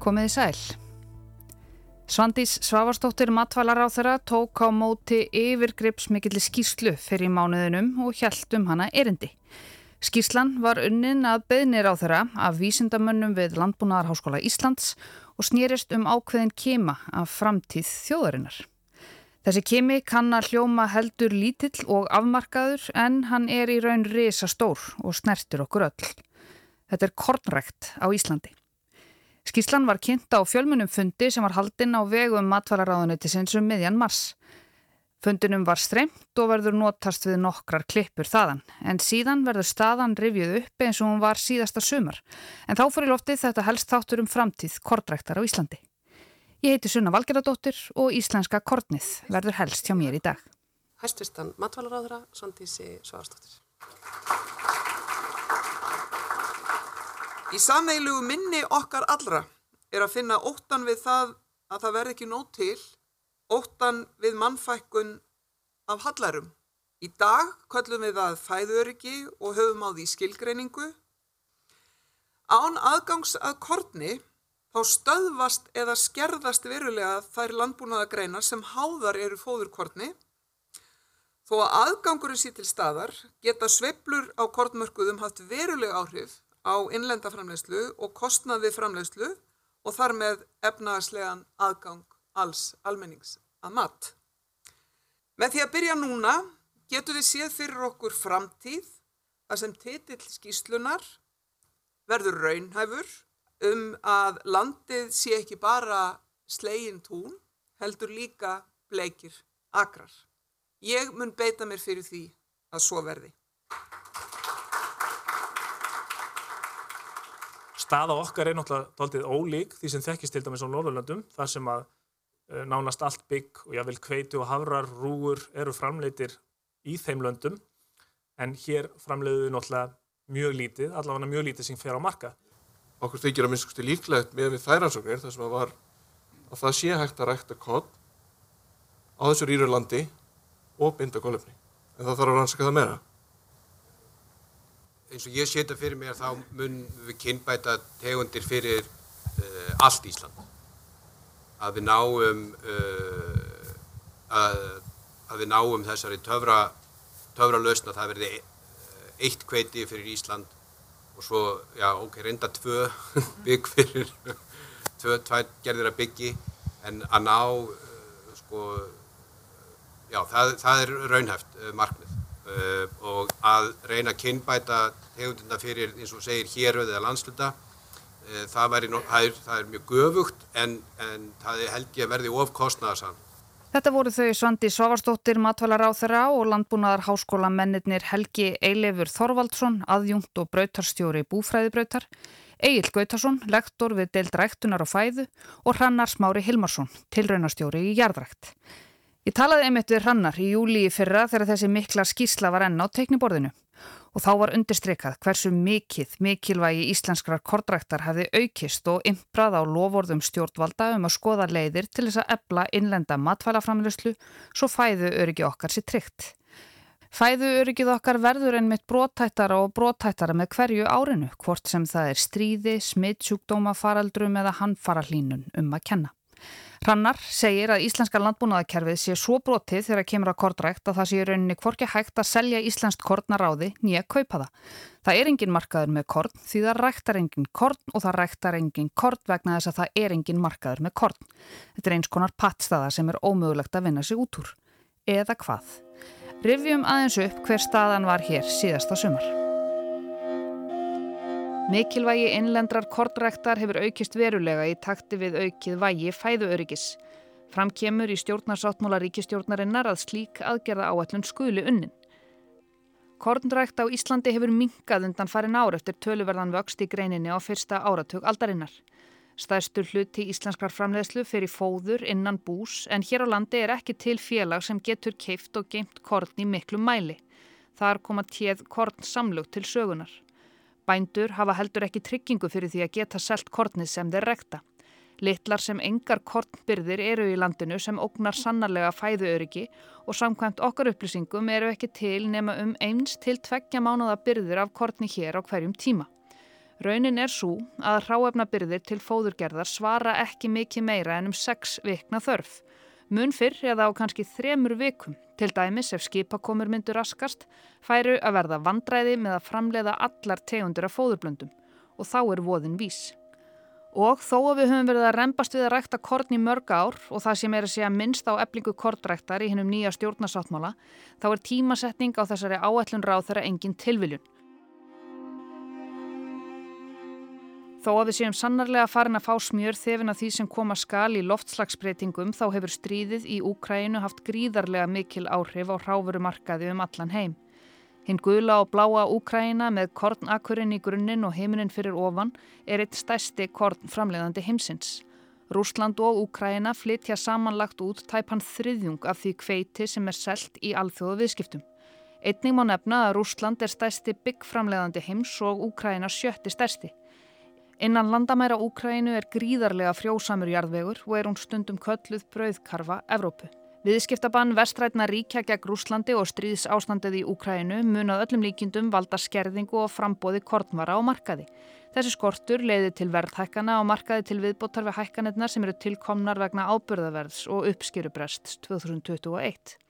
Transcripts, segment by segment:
Komiði sæl. Svandís á þeirra tók á móti yfirgripsmikilli skýrslu fyrir mánuðinum og hjæltum hana erindi. Skýrslan var unnin að beðnir á þeirra af vísindamönnum við Landbúnaðarháskóla Íslands og snýrist um ákveðin kema af framtíð þjóðarinnar. Þessi kemi kann að hljóma heldur lítill og afmarkaður en hann er í raun risa stór og snertir okkur öll. Þetta er kornrækt á Íslandi. Skíslan var kynnt á fjölmunum fundi sem var haldinn á vegum matvalaráðunnitisins um miðjan mars. Fundinum var streymt og verður notast við nokkrar klippur þaðan, en síðan verður staðan rivjuð upp eins og hún var síðasta sumar. En þá fyrir loftið þetta helst þáttur um framtíð kortræktar á Íslandi. Ég heiti Sunna Valgeradóttir og Íslenska kortnið verður helst hjá mér í dag. Hæstvistan matvalaráðura, Sandísi Svarstóttir. Í sameilugu minni okkar allra er að finna óttan við það að það verði ekki nót til, óttan við mannfækkun af hallarum. Í dag köllum við það fæðuriki og höfum á því skilgreiningu. Án aðgangs að kortni þá stöðvast eða skerðast verulega þær landbúnaða greinar sem háðar eru fóðurkortni. Þó að aðgangurinn sé til staðar geta sveplur á kortmörkuðum haft verulega áhrif á innlenda framleiðslu og kostnað við framleiðslu og þar með efnaðslegan aðgang alls almennings að mat. Með því að byrja núna getur við séð fyrir okkur framtíð þar sem titill skíslunar verður raunhæfur um að landið sé ekki bara slegin tún, heldur líka bleikir akrar. Ég mun beita mér fyrir því að svo verði. Staða okkar er náttúrulega doldið ólík því sem þekkist til dæmis á Norðurlöndum þar sem að uh, nánast allt bygg og jável kveiti og havrar, rúur eru framleitir í þeim löndum. En hér framleiðu við náttúrulega mjög lítið, allavega mjög lítið sem fer á marka. Okkur þykir að minnst líklegt með við þæransóknir þar sem að var að það sé hægt að rækta kott á þessu rýrulandi og binda gólefni en það þarf að rannsaka það meira eins og ég setja fyrir mér þá mun við kynbæta tegundir fyrir uh, allt Ísland. Að við náum uh, að, að við náum þessari töfra töfra lausna það verði eh, eitt kveiti fyrir Ísland og svo, já, ok, reynda tvö bygg fyrir tvö, tvær gerðir að byggi. En að ná uh, sko já, það, það er raunhæft markmið og að reyna að kynbæta tegundina fyrir eins og segir héröð eða landsluta uh, það, væri, það, er, það er mjög göfugt en, en það held ég að verði of kostnæðarsan. Þetta voru þau Svandi Svavarsdóttir, matvælar á þeirra og landbúnaðar háskóla mennirnir Helgi Eilefur Þorvaldsson, aðjungt og brautarstjóri búfræðibrautar, Egil Gautarsson, lektor við deild ræktunar og fæðu og Hrannar Smári Hilmarsson, tilraunastjóri í jarðrækt. Ég talaði einmitt við Hrannar í júli í fyrra þegar þessi mikla skísla var enn á teikniborðinu og þá var undirstreikað hversu mikið mikilvægi íslenskrar kortræktar hefði aukist og ymbrað á lovorðum stjórnvalda um að skoða leiðir til þess að ebla innlenda matvælaframlöslu svo fæðu öryggi okkar sér tryggt. Fæðu öryggið okkar verður einmitt brótættara og brótættara með hverju árinu, hvort sem það er stríði, smittsjúkdóma, faraldrum eða handfarallínun um að kenna. Hrannar segir að íslenska landbúnaðakerfið sé svo brotið þegar kemur að kortrækt að það sé rauninni kvorki hægt að selja íslenskt kortnaráði nýja kaupa það. Það er engin markaður með kort því það ræktar engin kort og það ræktar engin kort vegna þess að það er engin markaður með kort. Þetta er eins konar pattstaða sem er ómögulegt að vinna sig út úr. Eða hvað? Rivjum aðeins upp hver staðan var hér síðasta sumar. Mikilvægi innlendrar kortræktar hefur aukist verulega í takti við aukið vægi fæðuöryggis. Framkemur í stjórnarsáttmála ríkistjórnarinnar að slík aðgerða áallun skuli unnin. Kornrækt á Íslandi hefur minkað undan farin ár eftir töluverðan vöxt í greininni á fyrsta áratug aldarinnar. Stæðstur hluti íslenskrar framleiðslu fyrir fóður innan bús en hér á landi er ekki til félag sem getur keift og geimt korn í miklu mæli. Þar koma téð korn samlug til sögunar. Bændur hafa heldur ekki tryggingu fyrir því að geta selt kornið sem þeir rekta. Littlar sem engar kornbyrðir eru í landinu sem ógnar sannarlega fæðuöryggi og samkvæmt okkar upplýsingum eru ekki til nema um eins til tveggja mánuða byrðir af korni hér á hverjum tíma. Raunin er svo að ráefnabyrðir til fóðurgerðar svara ekki mikið meira en um sex vikna þörf. Mun fyrr eða á kannski þremur vikum, til dæmis ef skipakomur myndur raskast, færu að verða vandræði með að framleiða allar tegundir af fóðurblöndum og þá er voðin vís. Og þó að við höfum verið að reymbast við að rækta korn í mörg ár og það sem er að segja minnst á eblingu kornræktar í hennum nýja stjórnasáttmála, þá er tímasetning á þessari áætlun ráð þeirra engin tilviljun. Þó að við séum sannarlega farin að fá smjör þefina því sem koma skal í loftslagsbreytingum þá hefur stríðið í Úkrænu haft gríðarlega mikil áhrif á ráfurumarkaði um allan heim. Hinn gula og bláa Úkræna með kornakurinn í grunninn og heiminin fyrir ofan er eitt stæsti kornframleiðandi heimsins. Rúsland og Úkræna flytja samanlagt út tæpan þriðjung af því kveiti sem er selt í alþjóðu viðskiptum. Einning má nefna að Rúsland er stæsti byggframleiðandi heims og Úkræna sjötti stæsti. Innan landamæra Úkrænu er gríðarlega frjósamur jarðvegur og er hún stundum kölluð brauðkarfa Evrópu. Viðskiptabann vestrætna ríkja gegn Rúslandi og stríðs ástandið í Úkrænu munað öllum líkindum valda skerðingu og frambóði kortmara á markaði. Þessi skortur leiði til verðhækkana á markaði til viðbótar við hækkanirnar sem eru tilkomnar vegna ábyrðaverðs og uppskýrubrest 2021.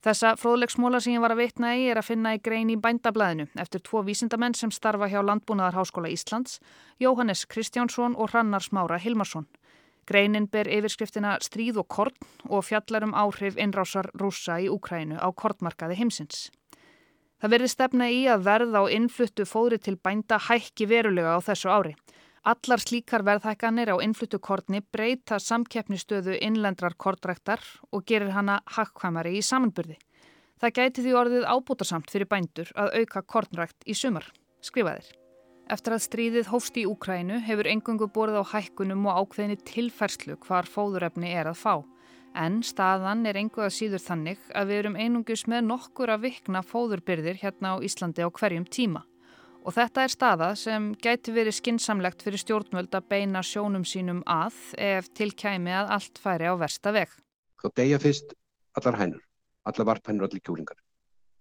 Þessa fróðlegsmóla sem ég var að vitna í er að finna í grein í bændablaðinu eftir tvo vísindamenn sem starfa hjá Landbúnaðarháskóla Íslands, Jóhannes Kristjánsson og Hrannar Smára Hilmarsson. Greinin ber yfirskriftina Stríð og korn og fjallar um áhrif innrásar rúsa í Úkrænu á kortmarkaði heimsins. Það verði stefna í að verð á innfluttu fóðri til bænda hækki verulega á þessu ári. Allar slíkar verðhækkanir á innfluttu kortni breyta samkeppnistöðu innlendrar kortræktar og gerir hana hakkvæmari í samanburði. Það gæti því orðið ábútarsamt fyrir bændur að auka kortrækt í sumar, skrifaðir. Eftir að stríðið hófst í Úkrænu hefur engungu borðið á hækkunum og ákveðinni tilfærslu hvar fóðurefni er að fá. En staðan er engu að síður þannig að við erum einungus með nokkur að vikna fóðurbyrðir hérna á Íslandi á hverjum tíma. Og þetta er staða sem gæti verið skinsamlegt fyrir stjórnvöld að beina sjónum sínum að ef tilkæmi að allt færi á versta veg. Þá degja fyrst allar hænur, allar varphænur, allir kjúlingar.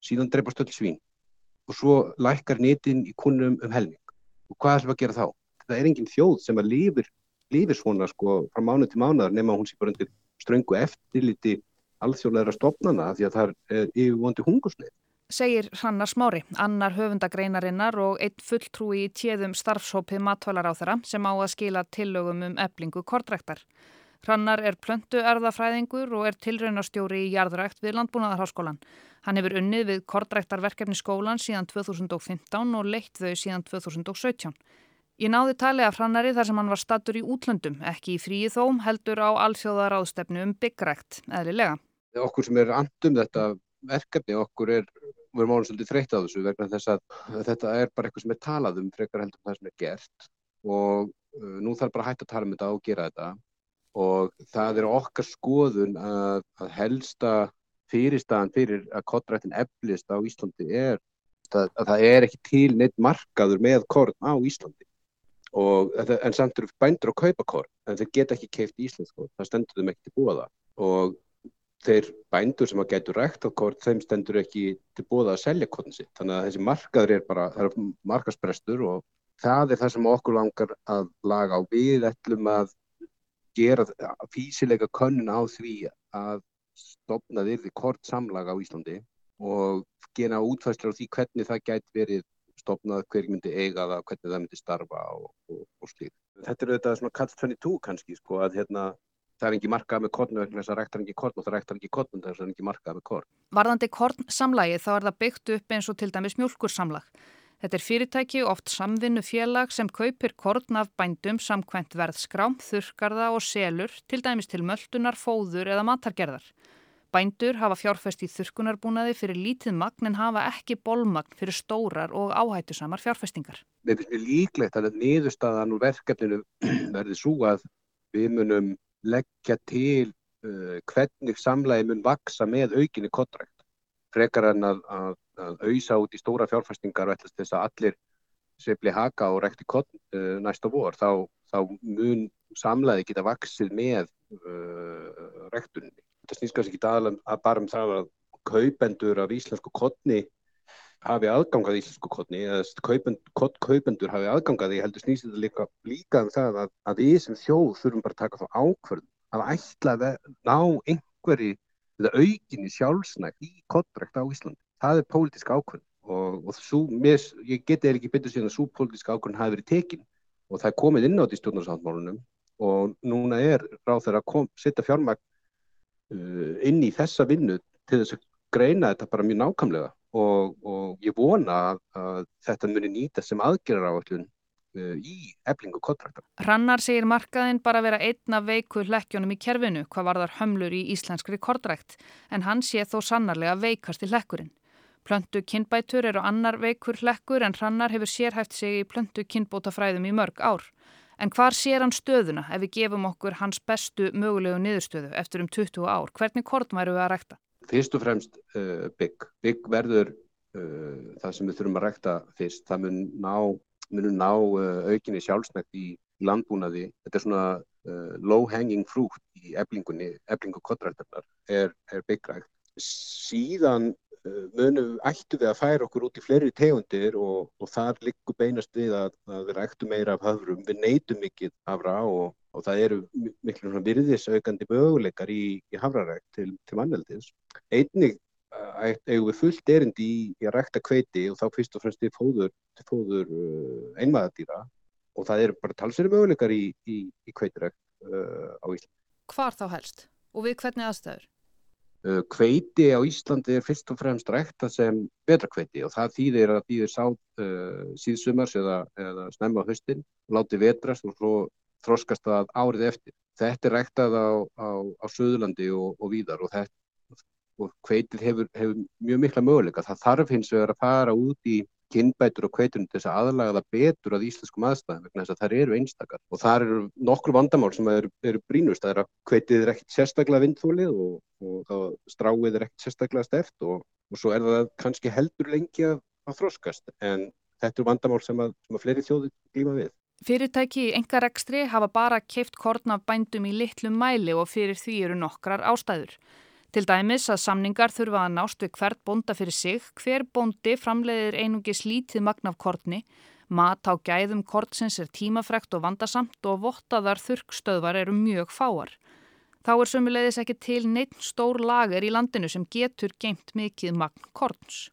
Síðan dreipast öll svín og svo lækkar nitin í kunnum um helming. Og hvað ætlum að gera þá? Það er engin þjóð sem að lifir, lifir svona sko frá mánu til mánuðar nema hún sé bara undir ströngu eftirliti alþjóðleira stopnana því að það er yfirvondi hungursneið segir Hrannar Smári, annar höfundagreinarinnar og einn fulltrúi í tjeðum starfshópið matvalar á þeirra sem á að skila tillögum um eblingu kortræktar. Hrannar er plöntu erðafræðingur og er tilraunastjóri í jarðrækt við Landbúnaðarháskólan. Hann hefur unnið við kortræktarverkefni skólan síðan 2015 og leitt þau síðan 2017. Ég náði tali af Hrannari þar sem hann var stattur í útlöndum, ekki í fríi þó, heldur á alþjóðaráðstefnu um byggrækt, eðlilega. Okkur sem er andum þetta verkefni, okkur er við erum ánum svolítið þreytt á þessu vegna þess að þetta er bara eitthvað sem er talað um frekar heldur það sem er gert. Og uh, nú þarf bara að hætta að tala um þetta og gera þetta. Og það er okkar skoðun að, að helsta fyrirstaðan fyrir að kottrættin eflist á Íslandi er að, að það er ekki til neitt markaður með korn á Íslandi. Og, en samt eru bændur að kaupa korn en þeir geta ekki keift íslensk korn, það stendur þeim ekki til búa það og þeir bændur sem að getur rægt á kort, þeim stendur ekki til bóða að selja kortin sitt. Þannig að þessi markaður er bara, er markasprestur og það er það sem okkur langar að laga og við ætlum að gera físilega könnun á því að stopna þyrði kort samlaga á Íslandi og gera útfæstur á því hvernig það gæti verið stopnað, hver myndi eiga það, hvernig það myndi starfa og, og, og slíkt. Þetta er auðvitað svona catch 22 kannski sko að hérna það er ekki markað með kornu vegna þess að rektar ekki korn og það rektar ekki korn þess að það er ekki markað með korn. Varðandi kornsamlagi þá er það byggt upp eins og til dæmis mjölkursamlag. Þetta er fyrirtæki oft samvinnu félag sem kaupir korn af bændum samkvæmt verðskrám, þurrkarða og selur til dæmis til möldunar, fóður eða matargerðar. Bændur hafa fjárfest í þurrkunarbúnaði fyrir lítið magn en hafa ekki bólmagn fyrir stórar og áhættusamar fjárfestingar. Með líklegt að niðurstaðan úr verkefninu verði svo að við munum leggja til uh, hvernig samlægi mun vaksa með aukinni kottrækt. Frekar en að, að, að auðsa út í stóra fjárfæstingar og þess að allir sefli haka og rekti kott uh, næsta vor, þá, þá mun samlægi geta vaksið með uh, rektunni. Þetta snýst kannski ekki aðalega að bara um það að kaupendur af íslensku kottni hafi aðgangað í íslensku kotni eða kaupend, kaupendur hafi aðgangað í heldur snýst þetta líka, líka um það að, að við sem þjóð þurfum bara að taka þá ákvörð að ætla að ná einhverji eða aukinni sjálfsnægt í kottrækt á Íslandi. Það er pólitísk ákvörð og, og svo, mér, ég geti ekki betur síðan að svo pólitísk ákvörð hafi verið tekin og það er komið inn átt í stjórnarsáttmálunum og núna er ráð þeirra að setja fjármagn uh, inn í þessa vinnu til þess að greina þetta bara mjög nákvæmlega og, og ég vona að, að þetta muni nýta sem aðgerðar áallun uh, í eflingu kontrakta. Hrannar segir markaðinn bara vera einna veiku hlekkjónum í kerfinu hvað varðar hömlur í íslenskri kontrækt en hann sé þó sannarlega veikast í hlekkurinn. Plöntu kinnbætur eru annar veikur hlekkur en Hrannar hefur sérhæft sig í plöntu kinnbótafræðum í mörg ár. En hvar sér hann stöðuna ef við gefum okkur hans bestu mögulegu niðurstöðu eftir um 20 ár? Hvernig kort væru við að rekta? Fyrst og fremst uh, bygg. Bygg verður uh, það sem við þurfum að rekta fyrst. Það mun ná, ná uh, aukinni sjálfsnægt í landbúnaði. Þetta er svona low hanging fruit í eblingunni, eblingu kottrættarnar er, er byggrækt. Síðan munum ættu við að færa okkur út í fleiri tegundir og, og þar liggur beinast við að, að við rættu meira af höfrum, við neytum mikið hafra og, og það eru miklu virðisaukandi möguleikar í, í hafrarækt til, til manneldis. Einnig eigum við fullt erind í, í að rækta kveiti og þá fyrst og fremst til fóður, fóður uh, einmaðardýra og það eru bara talsverði möguleikar í, í kveitirækt uh, á Íslandi. Hvar þá helst og við hvernig aðstæður? Kveiti uh, á Íslandi er fyrst og fremst rækta sem vetrakveiti og það þýðir að þýðir sátt uh, síðsumars eða, eða snemma höstin, láti vetrast og svo þroskast það árið eftir. Þetta er ræktað á, á, á Suðurlandi og, og víðar og, þetta, og kveitið hefur, hefur mjög mikla möguleika. Það þarf hins vegar að fara út í kynbætur og kveitunum til þess að aðlaga það betur að íslenskum aðstæðum vegna þess að það eru einstakar og það eru nokkur vandamál sem eru, eru brínust það er að kveitið er ekkert sérstaklega vindfólið og, og stráið er ekkert sérstaklega steft og, og svo er það kannski heldur lengi að, að þroskast en þetta eru vandamál sem að, sem að fleiri þjóði glíma við. Fyrirtæki í engarekstri hafa bara keift korn af bændum í litlum mæli og fyrir því eru nokkrar ástæður. Til dæmis að samningar þurfa að nást við hvert bonda fyrir sig, hver bondi framleiðir einungis lítið magn af kortni, mat á gæðum kortsins er tímafrekt og vandasamt og vottaðar þurkstöðvar eru mjög fáar. Þá er sömulegðis ekki til neitt stór lager í landinu sem getur geimt mikið magn korns.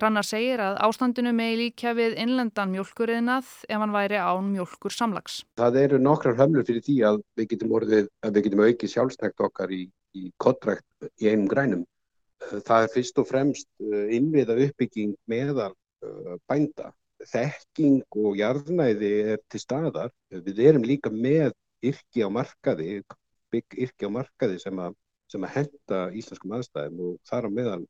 Hrannar segir að ástandinu með líka við innlendan mjölkuriðnað ef hann væri án mjölkur samlags. Það eru nokkrar hömlur fyrir því að við getum, orðið, að við getum aukið sjálfsnægt okkar í í kontrækt í einum grænum. Það er fyrst og fremst eh, innviða uppbygging meðal eh, bænda. Þekking og jarðnæði er til staðar. Við erum líka með yrki á markaði, bygg yrki á markaði sem að, sem að henda íslenskum aðstæðum og þar á meðal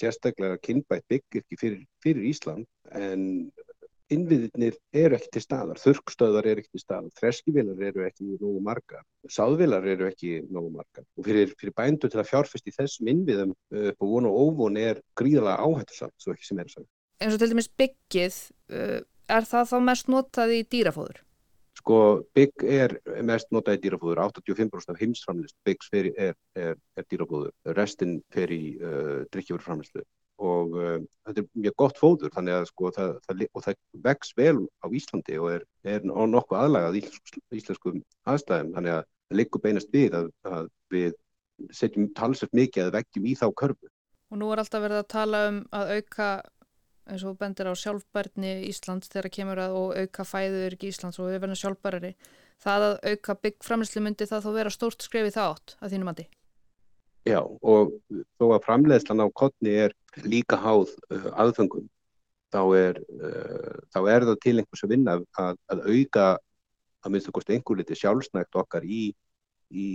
sérstaklega kynbætt byggirki fyrir, fyrir Ísland en innviðinir eru ekki til staðar, þurkstöðar eru ekki til staðar, þreskivilar eru ekki nógu margar, sáðvilar eru ekki nógu margar og fyrir, fyrir bændu til að fjárfest í þessum innviðum upp uh, og vonu og óvonu er gríðalega áhættusamt, svo ekki sem er saman. En svo til dæmis byggið, uh, er það þá mest notað í dýrafóður? Sko bygg er mest notað í dýrafóður, 85% af heimsframlist byggs er, er, er dýrafóður, restinn fer í uh, drikkjafurframlistu og uh, þetta er mjög gott fóður þannig að sko það, það, og það vex vel á Íslandi og er, er nokkuð aðlagað íslenskum, íslenskum aðstæðum. Þannig að það liggur beinast við að, að við setjum talsett mikið að veggjum í þá körfu. Og nú er alltaf verið að tala um að auka eins og bendir á sjálfbærni Íslands þegar kemur að auka fæðuður Íslands og við verðum sjálfbærari. Það að auka byggframlislu myndi það þá vera stórt skref í þátt að þínum andi? Já og þó að framleiðslan á kottni er líka háð uh, aðfengum þá er, uh, þá er það til einhvers að vinna að, að auka að minnst okkur einhver liti sjálfsnægt okkar í, í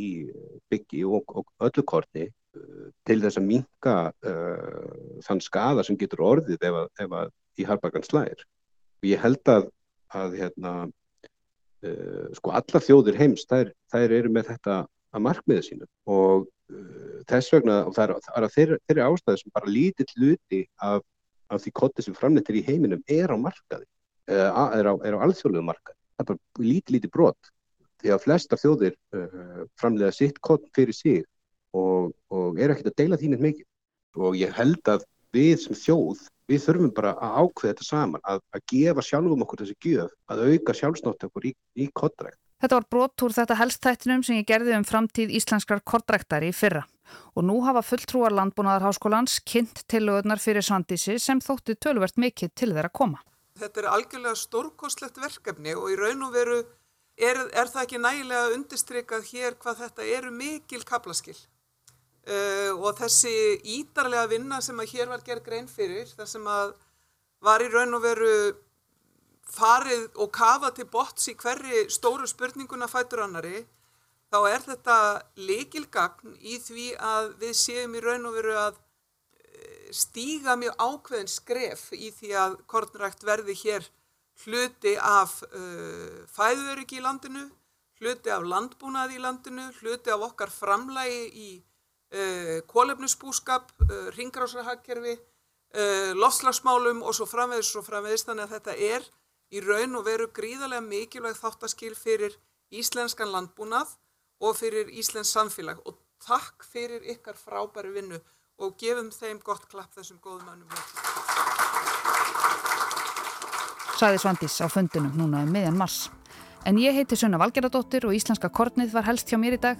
byggi og, og öllu kortni til þess að minka uh, þann skada sem getur orðið ef að, ef að í harbagan slæðir. Ég held að, að hérna, uh, sko allar þjóðir heims þær, þær eru með þetta að markmiða sínu. Og uh, þess vegna, og það er, er þeirri, þeirri ástæði sem bara lítill luti af, af því kotti sem framleitir í heiminum er á markaði, uh, er á, á alþjóðlegu markaði, það er bara lítið lítið brot, því að flestar þjóðir uh, framleiða sitt kott fyrir sig og, og er ekkert að deila þínir mikið og ég held að við sem þjóð við þurfum bara að ákveða þetta saman, að, að gefa sjálfum okkur þessi gjöf, að auka sjálfsnátt okkur í, í kottrækt. Þetta var brot úr þetta helstættinum sem ég gerði um framtíð íslenskar kortræktari í fyrra og nú hafa fulltrúar landbúnaðarháskólans kynnt tilögurnar fyrir Svandísi sem þótti tölvert mikið til þeirra koma. Þetta er algjörlega stórkostlegt verkefni og í raun og veru er, er það ekki nægilega undistrykað hér hvað þetta eru mikil kaplaskill uh, og þessi ídarlega vinna sem að hér var gerð grein fyrir, það sem að var í raun og veru farið og kafa til bots í hverri stóru spurninguna fætur annari, þá er þetta leikilgagn í því að við séum í raun og veru að eh, stíga mjög ákveðin skref í því að kornrækt verði hér hluti af uh, fæðuröryggi í landinu, hluti af landbúnaði í landinu, hluti af okkar framlægi í kólefnusbúskap, uh, ringrásarhagkerfi, lofslagsmálum og svo framvegis og framvegis þannig að þetta er í raun og veru gríðarlega mikilvæg þáttaskil fyrir íslenskan landbúnað og fyrir íslensk samfélag og takk fyrir ykkar frábæri vinnu og gefum þeim gott klapp þessum góðum mannum. Saði Svandís á fundunum núna um miðjan mars. En ég heiti Sunna Valgeradóttir og Íslenska kornið var helst hjá mér í dag.